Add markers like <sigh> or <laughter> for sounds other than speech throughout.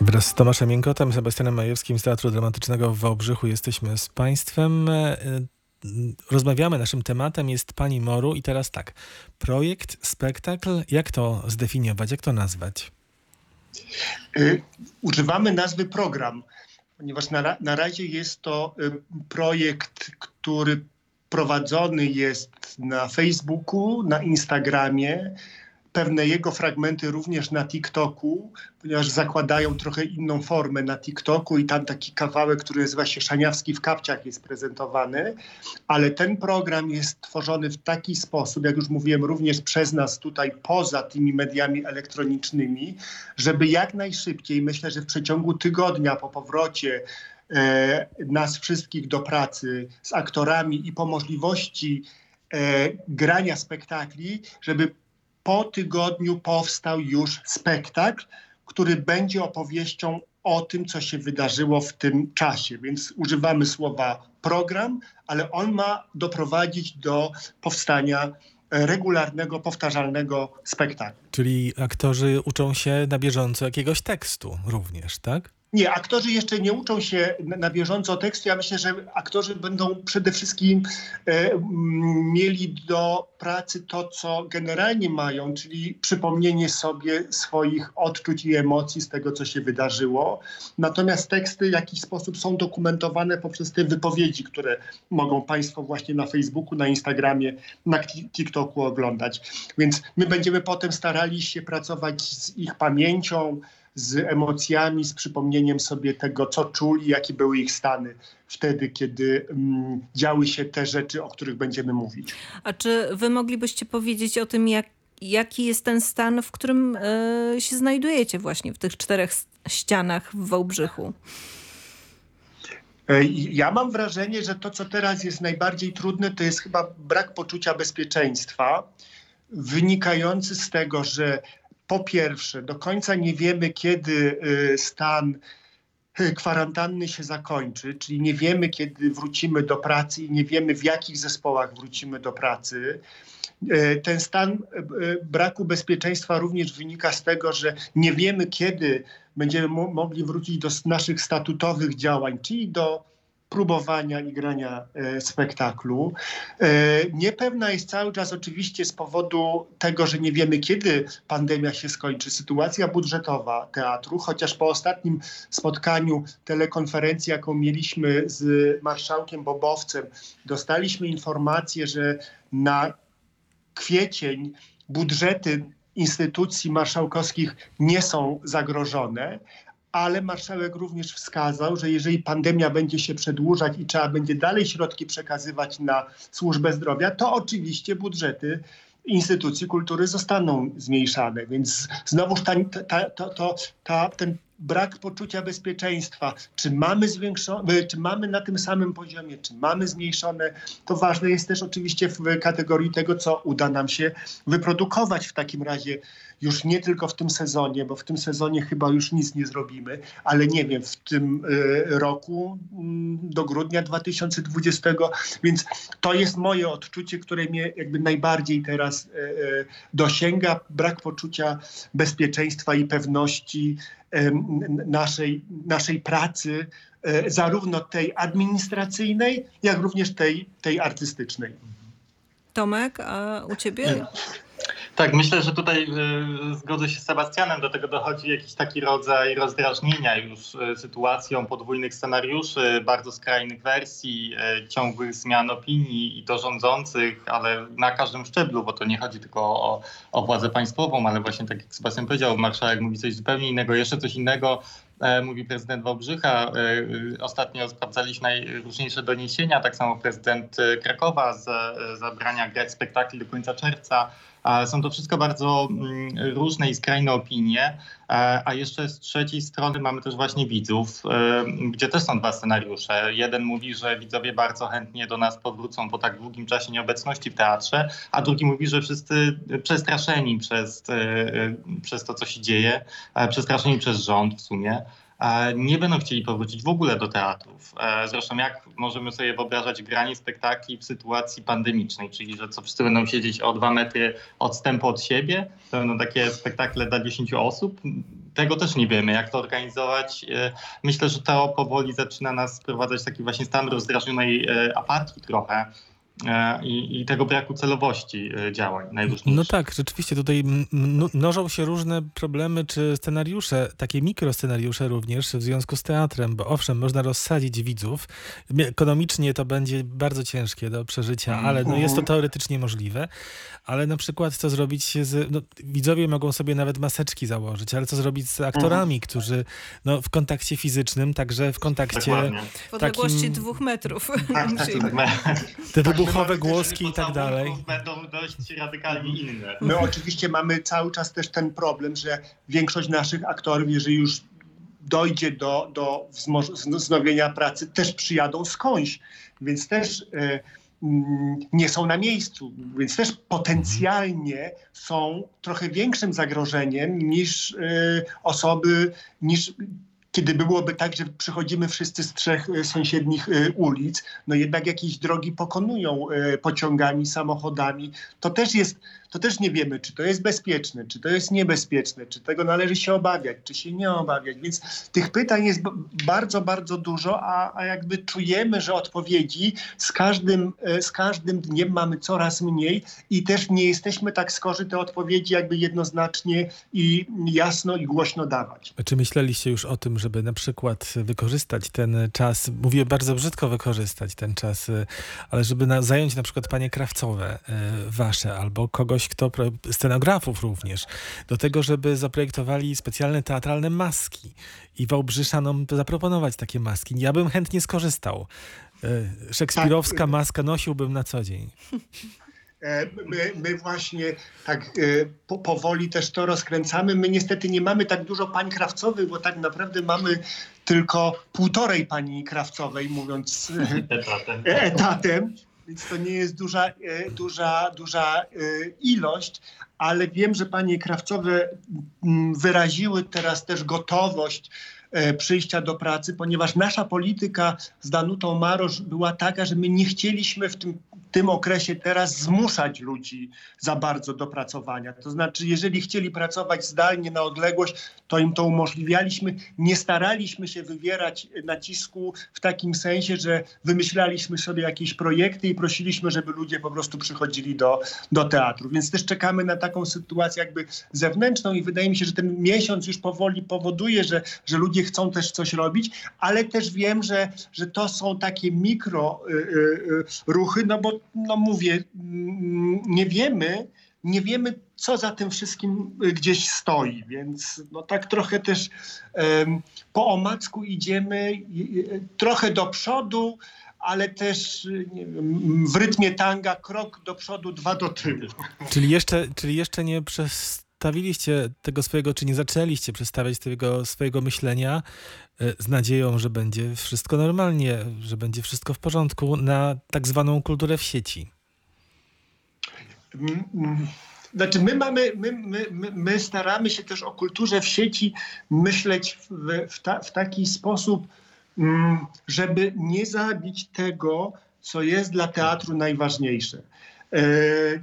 Wraz z Tomaszem Miękotem, Sebastianem Majewskim z Teatru Dramatycznego w Wałbrzychu jesteśmy z Państwem. E, rozmawiamy, naszym tematem jest Pani Moru i teraz tak, projekt, spektakl, jak to zdefiniować, jak to nazwać? Y, używamy nazwy program, ponieważ na, na razie jest to projekt, który prowadzony jest na Facebooku, na Instagramie, pewne jego fragmenty również na TikToku, ponieważ zakładają trochę inną formę na TikToku i tam taki kawałek, który nazywa się Szaniawski w kapciach jest prezentowany, ale ten program jest tworzony w taki sposób, jak już mówiłem, również przez nas tutaj poza tymi mediami elektronicznymi, żeby jak najszybciej, myślę, że w przeciągu tygodnia po powrocie e, nas wszystkich do pracy z aktorami i po możliwości e, grania spektakli, żeby po tygodniu powstał już spektakl, który będzie opowieścią o tym, co się wydarzyło w tym czasie. Więc używamy słowa program, ale on ma doprowadzić do powstania regularnego, powtarzalnego spektaklu. Czyli aktorzy uczą się na bieżąco jakiegoś tekstu również, tak? Nie, aktorzy jeszcze nie uczą się na bieżąco tekstu. Ja myślę, że aktorzy będą przede wszystkim e, mieli do pracy to, co generalnie mają, czyli przypomnienie sobie swoich odczuć i emocji z tego, co się wydarzyło. Natomiast teksty w jakiś sposób są dokumentowane poprzez te wypowiedzi, które mogą Państwo właśnie na Facebooku, na Instagramie, na TikToku oglądać. Więc my będziemy potem starali się pracować z ich pamięcią, z emocjami, z przypomnieniem sobie tego, co czuli, jakie były ich stany wtedy, kiedy um, działy się te rzeczy, o których będziemy mówić. A czy wy moglibyście powiedzieć o tym, jak, jaki jest ten stan, w którym y, się znajdujecie właśnie w tych czterech ścianach w Wałbrzychu? E, ja mam wrażenie, że to, co teraz jest najbardziej trudne, to jest chyba brak poczucia bezpieczeństwa, wynikający z tego, że po pierwsze, do końca nie wiemy, kiedy y, stan y, kwarantanny się zakończy, czyli nie wiemy, kiedy wrócimy do pracy i nie wiemy, w jakich zespołach wrócimy do pracy. Y, ten stan braku bezpieczeństwa również wynika z tego, że nie wiemy, kiedy będziemy mogli wrócić do naszych statutowych działań, czyli do próbowania i grania e, spektaklu. E, niepewna jest cały czas oczywiście z powodu tego, że nie wiemy kiedy pandemia się skończy. Sytuacja budżetowa teatru, chociaż po ostatnim spotkaniu telekonferencji, jaką mieliśmy z marszałkiem Bobowcem, dostaliśmy informację, że na kwiecień budżety instytucji marszałkowskich nie są zagrożone, ale marszałek również wskazał, że jeżeli pandemia będzie się przedłużać i trzeba będzie dalej środki przekazywać na służbę zdrowia, to oczywiście budżety instytucji kultury zostaną zmniejszane. Więc znowuż ta, ta, ta, to, ten brak poczucia bezpieczeństwa, czy mamy, zwiększone, czy mamy na tym samym poziomie, czy mamy zmniejszone, to ważne jest też oczywiście w kategorii tego, co uda nam się wyprodukować w takim razie już nie tylko w tym sezonie, bo w tym sezonie chyba już nic nie zrobimy, ale nie wiem, w tym y, roku mm, do grudnia 2020, więc to jest moje odczucie, które mnie jakby najbardziej teraz y, y, dosięga, brak poczucia bezpieczeństwa i pewności naszej, naszej pracy, zarówno tej administracyjnej, jak również tej, tej artystycznej. Tomek, a u ciebie? Tak, myślę, że tutaj y, zgodzę się z Sebastianem, do tego dochodzi jakiś taki rodzaj rozdrażnienia już y, sytuacją podwójnych scenariuszy, bardzo skrajnych wersji, y, ciągłych zmian opinii i to rządzących, ale na każdym szczeblu, bo to nie chodzi tylko o, o władzę państwową, ale właśnie tak jak Sebastian powiedział, marszałek mówi coś zupełnie innego, jeszcze coś innego E, mówi prezydent Wałbrzycha. E, e, ostatnio sprawdzaliśmy najróżniejsze doniesienia, tak samo prezydent Krakowa z zabrania grać spektakli do końca czerwca. Są to wszystko bardzo mm, różne i skrajne opinie, a jeszcze z trzeciej strony mamy też właśnie widzów, gdzie też są dwa scenariusze. Jeden mówi, że widzowie bardzo chętnie do nas powrócą po tak długim czasie nieobecności w teatrze, a drugi mówi, że wszyscy przestraszeni przez, przez to, co się dzieje, przestraszeni przez rząd w sumie nie będą chcieli powrócić w ogóle do teatrów. E, zresztą jak możemy sobie wyobrażać granie spektakli w sytuacji pandemicznej, czyli że co wszyscy będą siedzieć o dwa metry odstępu od siebie, to będą takie spektakle dla 10 osób. tego też nie wiemy, jak to organizować. E, Myślę, że to powoli zaczyna nas sprowadzać taki właśnie stan rozdrażnionej e, apatii trochę i, i tego braku celowości e, działań najróżniejszych. No tak, rzeczywiście tutaj mnożą się różne problemy czy scenariusze, takie mikroscenariusze również w związku z teatrem, bo owszem, można rozsadzić widzów. Ekonomicznie to będzie bardzo ciężkie do przeżycia, ale no jest to teoretycznie możliwe. Ale na przykład co zrobić z... No, widzowie mogą sobie nawet maseczki założyć, ale co zrobić z aktorami, którzy no, w kontakcie fizycznym, także w kontakcie... Dokładnie. W odległości Takim- dwóch metrów. Tak. <laughs> Te Tak, wybuchowe głoski i tak dalej. Będą dość radykalnie inne. My oczywiście mamy cały czas też ten problem, że większość naszych aktorów, jeżeli już dojdzie do, do wznowienia pracy, też przyjadą skądś, więc też mm, nie są na miejscu, więc też potencjalnie są trochę większym zagrożeniem niż e, osoby, niż kiedy byłoby tak, że przychodzimy wszyscy z trzech e, sąsiednich e, ulic, no jednak jakieś drogi pokonują e, pociągami, samochodami. To też jest, to też nie wiemy, czy to jest bezpieczne, czy to jest niebezpieczne, czy tego należy się obawiać, czy się nie obawiać. Więc tych pytań jest bardzo, bardzo dużo, a, a jakby czujemy, że odpowiedzi z każdym, e, z każdym dniem mamy coraz mniej i też nie jesteśmy tak skorzy te odpowiedzi jakby jednoznacznie i jasno i głośno dawać. Czy myśleliście już o tym, żeby na przykład wykorzystać ten czas, mówię bardzo brzydko wykorzystać ten czas, y, ale żeby na, zająć na przykład panie krawcowe y, wasze albo kogoś, kto, pro- scenografów również, do tego, żeby zaprojektowali specjalne teatralne maski i Wałbrzyszanom zaproponować takie maski. Ja bym chętnie skorzystał. Y, Szekspirowska Tak. maska nosiłbym na co dzień. E, My, my właśnie tak e, po, powoli też to rozkręcamy. My niestety nie mamy tak dużo pań krawcowych, bo tak naprawdę mamy tylko półtorej pani krawcowej, mówiąc e, Etatem. etatem, więc to nie jest duża, e, duża, duża e, ilość, ale wiem, że panie krawcowe mm, wyraziły teraz też gotowość e, przyjścia do pracy, ponieważ nasza polityka z Danutą Marosz była taka, że my nie chcieliśmy w tym, tym okresie teraz zmuszać ludzi za bardzo do pracowania. To znaczy, jeżeli chcieli pracować zdalnie na odległość, to im to umożliwialiśmy. Nie staraliśmy się wywierać nacisku w takim sensie, że wymyślaliśmy sobie jakieś projekty i prosiliśmy, żeby ludzie po prostu przychodzili do, do teatru. Więc też czekamy na taką sytuację jakby zewnętrzną i wydaje mi się, że ten miesiąc już powoli powoduje, że, że ludzie chcą też coś robić, ale też wiem, że, że to są takie mikro y, y, y, ruchy, no bo no mówię, mm, nie wiemy, nie wiemy, co za tym wszystkim y, gdzieś stoi, więc no tak trochę też em, po omacku idziemy y, y, trochę do przodu, ale też wiem, w rytmie tanga krok do przodu, dwa do tyłu. Czyli jeszcze, czyli jeszcze nie przestawiliście tego swojego, czy nie zaczęliście przedstawiać tego swojego myślenia e, z nadzieją, że będzie wszystko normalnie, że będzie wszystko w porządku na tak zwaną kulturę w sieci. Mm, mm. Znaczy my mamy, my, my, my, my staramy się też o kulturze w sieci myśleć w, w, ta, w taki sposób, mm, żeby nie zabić tego, co jest dla teatru najważniejsze. E,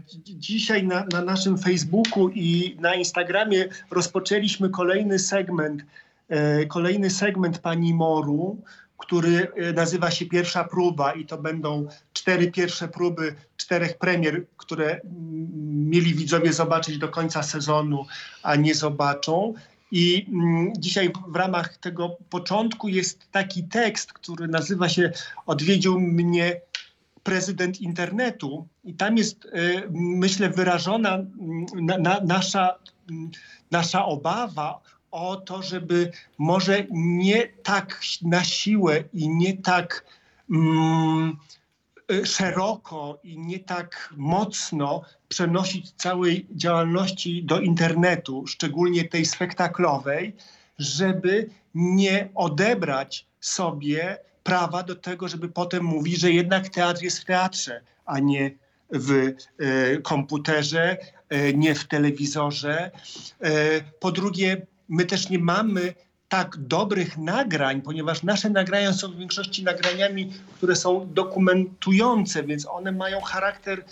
dzi- Dzisiaj na, na naszym Facebooku i na Instagramie rozpoczęliśmy kolejny segment, e, kolejny segment pani Moru, który e, nazywa się Pierwsza Próba i to będą cztery pierwsze próby czterech premier, które mieli widzowie zobaczyć do końca sezonu, a nie zobaczą. I dzisiaj w ramach tego początku jest taki tekst, który nazywa się Odwiedził mnie prezydent internetu i tam jest, e, myślę, wyrażona na, na, nasza, nasza obawa o to, żeby może nie tak na siłę i nie tak mm, szeroko i nie tak mocno przenosić całej działalności do internetu, szczególnie tej spektaklowej, żeby nie odebrać sobie prawa do tego, żeby potem mówić, że jednak teatr jest w teatrze, a nie w e, komputerze, e, nie w telewizorze. E, po drugie, my też nie mamy tak dobrych nagrań, ponieważ nasze nagrania są w większości nagraniami, które są dokumentujące, więc one mają charakter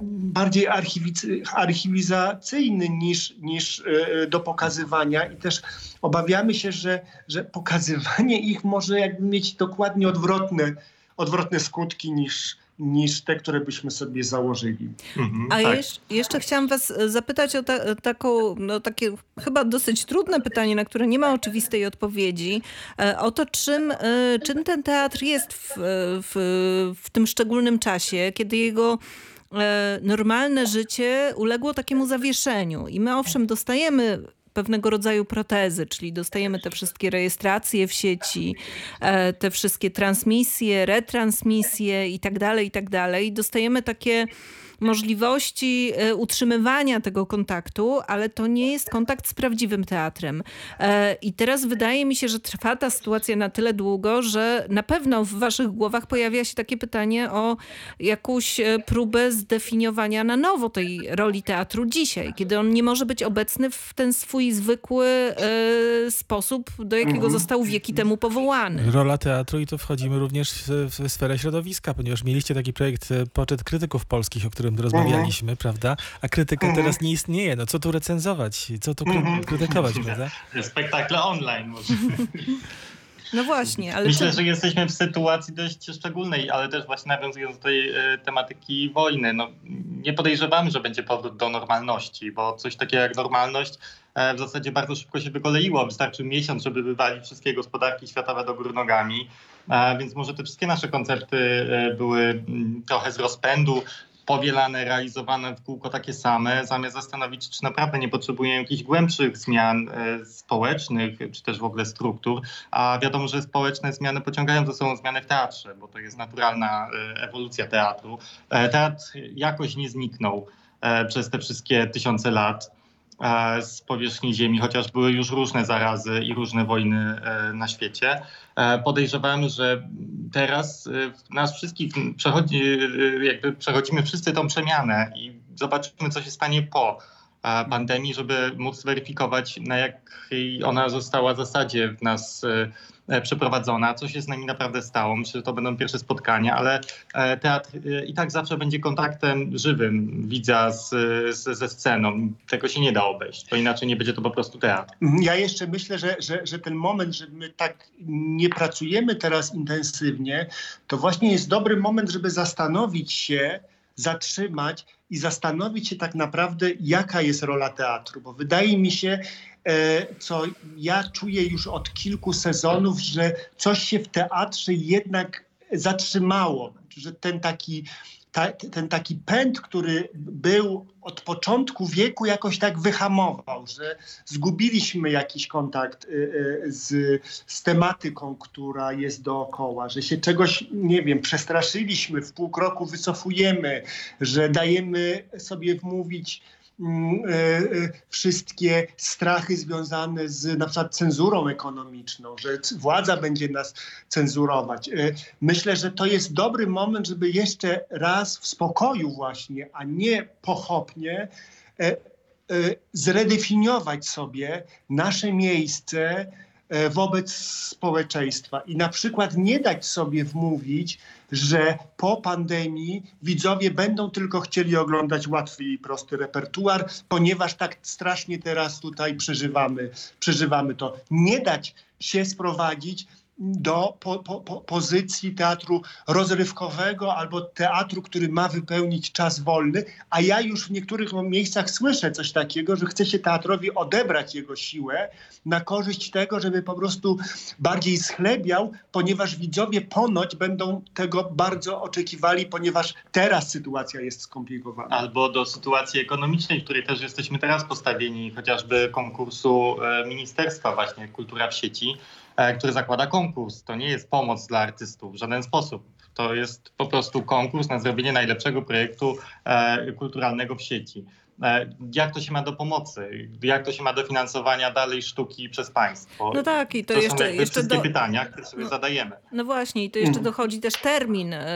bardziej archiwicy, archiwizacyjny niż, niż e, do pokazywania i też obawiamy się, że, że pokazywanie ich może jakby mieć dokładnie odwrotne, odwrotne skutki niż, niż te, które byśmy sobie założyli. Mhm, A tak. jeszcze, jeszcze chciałam was e, zapytać o ta, taką, no takie chyba dosyć trudne pytanie, na które nie ma oczywistej odpowiedzi. E, O to, czym, e, czym ten teatr jest w, w, w tym szczególnym czasie, kiedy jego e, normalne życie uległo takiemu zawieszeniu. I my owszem dostajemy pewnego rodzaju protezy, czyli dostajemy te wszystkie rejestracje w sieci, e, te wszystkie transmisje, retransmisje i tak dalej, i tak dalej. Dostajemy takie możliwości e, utrzymywania tego kontaktu, ale to nie jest kontakt z prawdziwym teatrem. E, I teraz wydaje mi się, że trwa ta sytuacja na tyle długo, że na pewno w waszych głowach pojawia się takie pytanie o jakąś e, próbę zdefiniowania na nowo tej roli teatru dzisiaj, kiedy on nie może być obecny w ten swój zwykły sposób, do jakiego został wieki temu powołany. Rola teatru i to wchodzimy również w, w sferę środowiska, ponieważ mieliście taki projekt Poczet Krytyków Polskich, o którym rozmawialiśmy, prawda? A krytyka Mhm. teraz nie istnieje. No co tu recenzować? Co tu kry- Mhm. krytykować, <laughs> prawda? Spektakle online może. <laughs> No właśnie, ale Myślę, czy... że jesteśmy w sytuacji dość szczególnej, ale też właśnie nawiązując do tej e, tematyki wojny, no, nie podejrzewamy, że będzie powrót do normalności, bo coś takiego jak normalność e, w zasadzie bardzo szybko się wykoleiło. Wystarczy miesiąc, żeby wywalić wszystkie gospodarki światowe do góry nogami, e, więc może te wszystkie nasze koncepty e, były mm, trochę z rozpędu, powielane, realizowane w kółko takie same, zamiast zastanowić, czy naprawdę nie potrzebujemy jakichś głębszych zmian e, społecznych, czy też w ogóle struktur. A wiadomo, że społeczne zmiany pociągają za sobą zmiany w teatrze, bo to jest naturalna e, ewolucja teatru. E, Teatr jakoś nie zniknął przez te wszystkie tysiące lat z powierzchni Ziemi, chociaż były już różne zarazy i różne wojny e, na świecie. E, Podejrzewamy, że teraz e, w nas wszystkich przechodzi, e, jakby przechodzimy wszyscy tą przemianę i zobaczymy, co się stanie po e, pandemii, żeby móc zweryfikować, na jakiej ona została zasadzie w nas e, e, przeprowadzona, co się z nami naprawdę stało. Myślę, że to będą pierwsze spotkania, ale e, teatr e, i tak zawsze będzie kontaktem żywym widza z, z, ze sceną. Tego się nie da obejść, bo inaczej nie będzie to po prostu teatr. Ja jeszcze myślę, że, że, że ten moment, że my tak nie pracujemy teraz intensywnie, to właśnie jest dobry moment, żeby zastanowić się, zatrzymać i zastanowić się tak naprawdę, jaka jest rola teatru. Bo wydaje mi się, e, co ja czuję już od kilku sezonów, że coś się w teatrze jednak zatrzymało. Że ten taki, ta, ten taki pęd, który był od początku wieku, jakoś tak wyhamował, że zgubiliśmy jakiś kontakt y, y, z, z tematyką, która jest dookoła, że się czegoś, nie wiem, przestraszyliśmy, w pół kroku wycofujemy, że dajemy sobie wmówić wszystkie strachy związane z na przykład cenzurą ekonomiczną, że władza będzie nas cenzurować. Y, Myślę, że to jest dobry moment, żeby jeszcze raz w spokoju właśnie, a nie pochopnie e, e, zredefiniować sobie nasze miejsce e, wobec społeczeństwa i na przykład nie dać sobie wmówić, że po pandemii widzowie będą tylko chcieli oglądać łatwy i prosty repertuar, ponieważ tak strasznie teraz tutaj przeżywamy, przeżywamy to. Nie dać się sprowadzić do po, po, po pozycji teatru rozrywkowego albo teatru, który ma wypełnić czas wolny, a ja już w niektórych miejscach słyszę coś takiego, że chce się teatrowi odebrać jego siłę na korzyść tego, żeby po prostu bardziej schlebiał, ponieważ widzowie ponoć będą tego bardzo oczekiwali, ponieważ teraz sytuacja jest skomplikowana. Albo do sytuacji ekonomicznej, w której też jesteśmy teraz postawieni, chociażby konkursu e, Ministerstwa właśnie Kultura w sieci, który zakłada konkurs. To nie jest pomoc dla artystów w żaden sposób. To jest po prostu konkurs na zrobienie najlepszego projektu e, kulturalnego w sieci. E, jak to się ma do pomocy, jak to się ma do finansowania dalej sztuki przez państwo. No tak, i to, to są jeszcze, jakby jeszcze wszystkie do, pytania, które sobie No. zadajemy. No właśnie, i to jeszcze Mhm. dochodzi też termin e,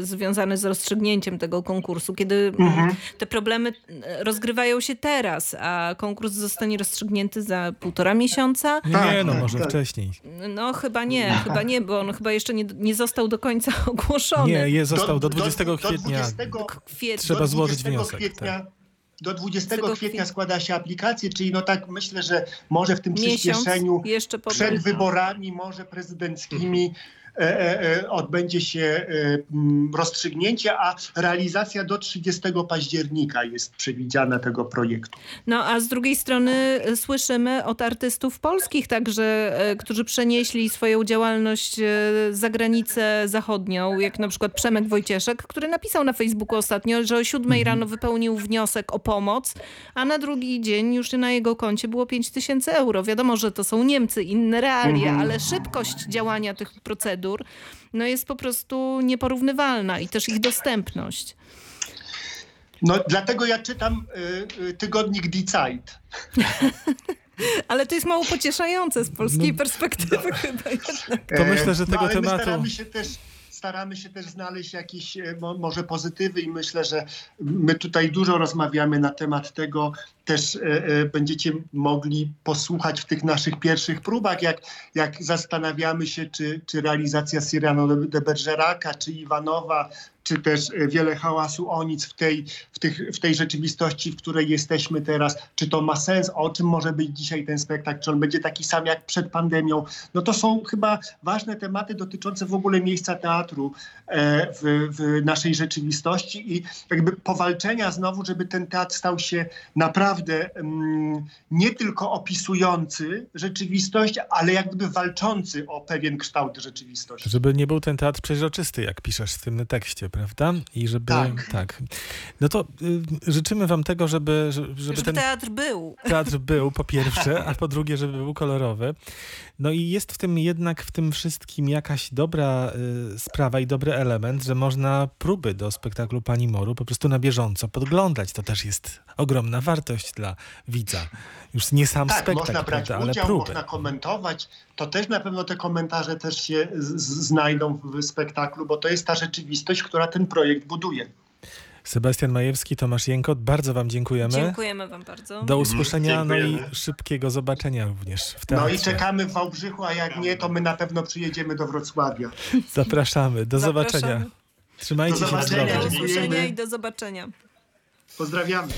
związany z rozstrzygnięciem tego konkursu, kiedy Mhm. te problemy e, rozgrywają się teraz, a konkurs zostanie rozstrzygnięty za półtora miesiąca. Nie, Tak, no tak, może tak. wcześniej. No chyba nie, chyba nie, bo on chyba jeszcze nie, nie został do końca <laughs> ogłoszony. Nie, je został do 20 do, kwietnia. 20, Kwiet... Trzeba do złożyć 20 wniosek, tak. Do 20 20 kwietnia kwiet- składa się aplikację, czyli no tak myślę, że może w tym Miesiąc przyspieszeniu jeszcze po przed wyborami, może prezydenckimi e, odbędzie się e, m, rozstrzygnięcie, a realizacja do 30 października jest przewidziana tego projektu. No a z drugiej strony słyszymy od artystów polskich także, e, którzy przenieśli swoją działalność e, za granicę zachodnią, jak na przykład Przemek Wojcieszek, który napisał na Facebooku ostatnio, że o siódmej rano wypełnił wniosek o pomoc, a na drugi dzień już na jego koncie było 5 tysięcy euro. Wiadomo, że to są Niemcy, inne realia, Mhm. ale szybkość działania tych procedur no, jest po prostu nieporównywalna i też ich dostępność. No dlatego ja czytam y, y, tygodnik Die Zeit. <laughs> Ale to jest mało pocieszające z polskiej No. perspektywy chyba jednak. To myślę, że E, tego no, ale tematu- My staramy się też staramy się też znaleźć jakieś e, mo, może pozytywy i myślę, że my tutaj dużo rozmawiamy na temat tego. Też e, e, będziecie mogli posłuchać w tych naszych pierwszych próbach, jak, jak zastanawiamy się, czy, czy realizacja Cyrano de Bergeraka, czy Iwanowa, czy też e, wiele hałasu o nic w tej, w, tych, w tej rzeczywistości, w której jesteśmy teraz, czy to ma sens, o czym może być dzisiaj ten spektakl, czy on będzie taki sam jak przed pandemią. No to są chyba ważne tematy dotyczące w ogóle miejsca teatru e, w, w naszej rzeczywistości i jakby powalczenia znowu, żeby ten teatr stał się naprawdę mm, nie tylko opisujący rzeczywistość, ale jak gdyby walczący o pewien kształt rzeczywistości. Żeby nie był ten teatr przeźroczysty, jak piszesz w tym tekście, prawda? I żeby. Tak. tak. No to y, życzymy wam tego, żeby, żeby, żeby ten teatr był. teatr był, po <laughs> pierwsze, a po drugie, żeby był kolorowy. No i jest w tym jednak w tym wszystkim jakaś dobra y, sprawa i dobry element, że można próby do spektaklu Pani Moru po prostu na bieżąco podglądać. To też jest ogromna wartość dla widza. Już nie sam Tak, spektakl, można brać prawda, ale udział, próby. można komentować. To też na pewno te komentarze też się z, z, znajdą w spektaklu, bo to jest ta rzeczywistość, która ten projekt buduje. Sebastian Majewski, Tomasz Jękot, bardzo wam dziękujemy. Dziękujemy wam bardzo. Do usłyszenia, no i szybkiego zobaczenia również w No teatrze. i czekamy w Wałbrzychu, a jak nie, to my na pewno przyjedziemy do Wrocławia. Zapraszamy. Do Zapraszamy. zobaczenia. Trzymajcie Do się zobaczenia. zdrowo. Do usłyszenia i do zobaczenia. Pozdrawiamy.